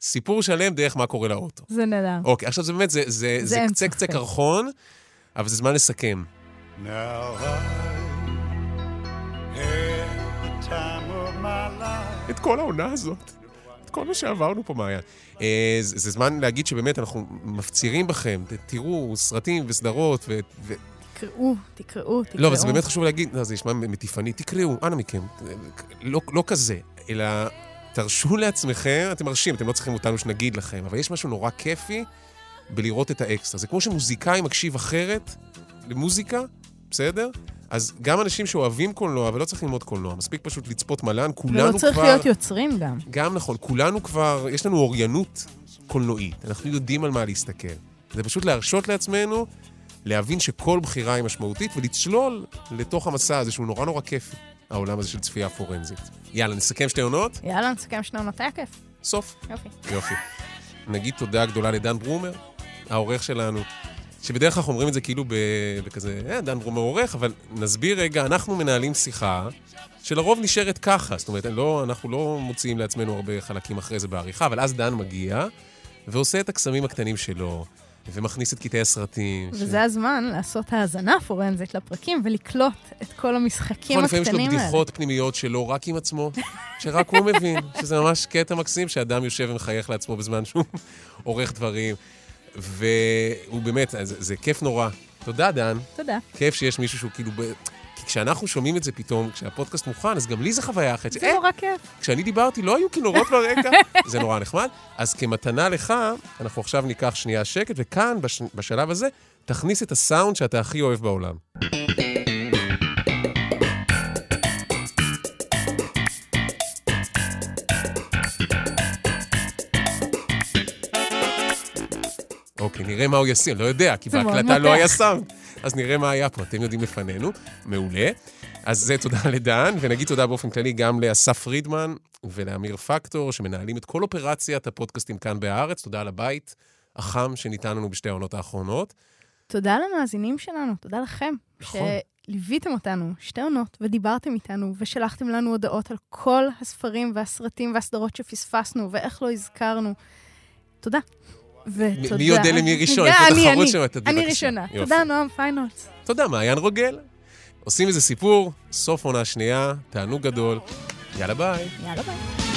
Speaker 2: סיפור שלם דרך מה קורה לאוטו.
Speaker 3: זה נהדר.
Speaker 2: אוקיי, עכשיו זה באמת, זה, זה, זה,
Speaker 3: אין
Speaker 2: קצה קצה. קרחון, אבל זה זמן לסכם.
Speaker 9: Now I
Speaker 2: את כל העונה הזאת. את כל מה שעברנו פה, מעיין. אה, זה, זה זמן להגיד שבאמת אנחנו מפצירים בכם, תראו סרטים וסדרות ו... ו...
Speaker 3: תקראו, תקראו, תקראו.
Speaker 2: לא, אבל זה באמת חשוב להגיד, לא, זה נשמע מטיפני, תקראו, אנא מכם. לא, לא כזה, אלא תרשו לעצמכם, אתם מרשים, אתם לא צריכים אותנו שנגיד לכם, אבל יש משהו נורא כיפי בלראות את האקסטרה. זה כמו שמוזיקאי מקשיב אחרת למוזיקה, בסדר? אז גם אנשים שאוהבים קולנוע ולא צריכים ללמוד קולנוע, מספיק פשוט לצפות מלן, כולנו כבר...
Speaker 3: ולא צריך להיות יוצרים גם.
Speaker 2: גם נכון, כולנו כבר, יש לנו אוריינות קולנועית, אנחנו יודעים על מה להסתכל. זה פשוט להרשות לעצמנו להבין שכל בחירה היא משמעותית ולצלול לתוך המסע הזה שהוא נורא נורא כיפי, העולם הזה של צפייה פורנזית. יאללה, נסכם שתי עונות,
Speaker 3: יאללה, נסכם שני עונות, היה כיף.
Speaker 2: סוף.
Speaker 3: יופי.
Speaker 2: יופי. נגיד תודה גדולה לדן ברומר, העורך שלנו, שבדרך כלל אומרים את זה כאילו בכזה, אה, דן ברומר עורך, אבל נסביר רגע, אנחנו מנהלים שיחה שלרוב נשארת ככה, זאת אומרת, לא, אנחנו לא מוציאים לעצמנו הרבה חלקים אחרי זה בעריכה, אבל אז דן מגיע ועושה את הקסמים הקטנים שלו, ומכניס את קטעי הסרטים. ש-
Speaker 3: וזה הזמן לעשות האזנה פורנזית לפרקים ולקלוט את כל המשחקים
Speaker 2: נכון, לפעמים יש לו
Speaker 3: הקטנים האלה.
Speaker 2: בדיחות פנימיות שלו רק עם עצמו, שרק הוא מבין, שזה ממש קטע מקסים שאדם יושב ומחייך לעצמו בזמן שהוא [LAUGHS] עורך דברים. והוא באמת, זה, זה כיף נורא. תודה, דן.
Speaker 3: תודה.
Speaker 2: כיף שיש מישהו שהוא כאילו... ב... כי כשאנחנו שומעים את זה פתאום, כשהפודקאסט מוכן, אז גם לי זה חוויה אחרת.
Speaker 3: זה
Speaker 2: אה,
Speaker 3: נורא כיף.
Speaker 2: כשאני דיברתי לא היו כינורות ברקע, [LAUGHS] זה נורא נחמד. אז כמתנה לך, אנחנו עכשיו ניקח שנייה שקט, וכאן, בש... בשלב הזה, תכניס את הסאונד שאתה הכי אוהב בעולם. אוקיי, נראה מה הוא ישים, לא יודע, כי בהקלטה לא. היה סאונד. אז נראה מה היה פה, אתם יודעים לפנינו. מעולה. אז זה תודה לדן, ונגיד תודה באופן כללי גם לאסף פרידמן ולאמיר פקטור, שמנהלים את כל אופרציית הפודקאסטים כאן בהארץ. תודה על הבית החם שניתן לנו בשתי העונות האחרונות.
Speaker 3: תודה למאזינים שלנו, תודה לכם.
Speaker 2: נכון.
Speaker 3: שליוויתם אותנו שתי עונות ודיברתם איתנו ושלחתם לנו הודעות על כל הספרים והסרטים והסדרות שפספסנו ואיך לא הזכרנו. תודה. ותודה.
Speaker 2: מי יודע למי ראשון? יש פה
Speaker 3: אני,
Speaker 2: תחרות
Speaker 3: אני.
Speaker 2: שם, תדעי
Speaker 3: אני. ראשונה. תודה, נועם פיינולס.
Speaker 2: תודה, מעיין רוגל. עושים איזה סיפור, סוף עונה שנייה, תענוג גדול. יאללה ביי.
Speaker 3: יאללה ביי.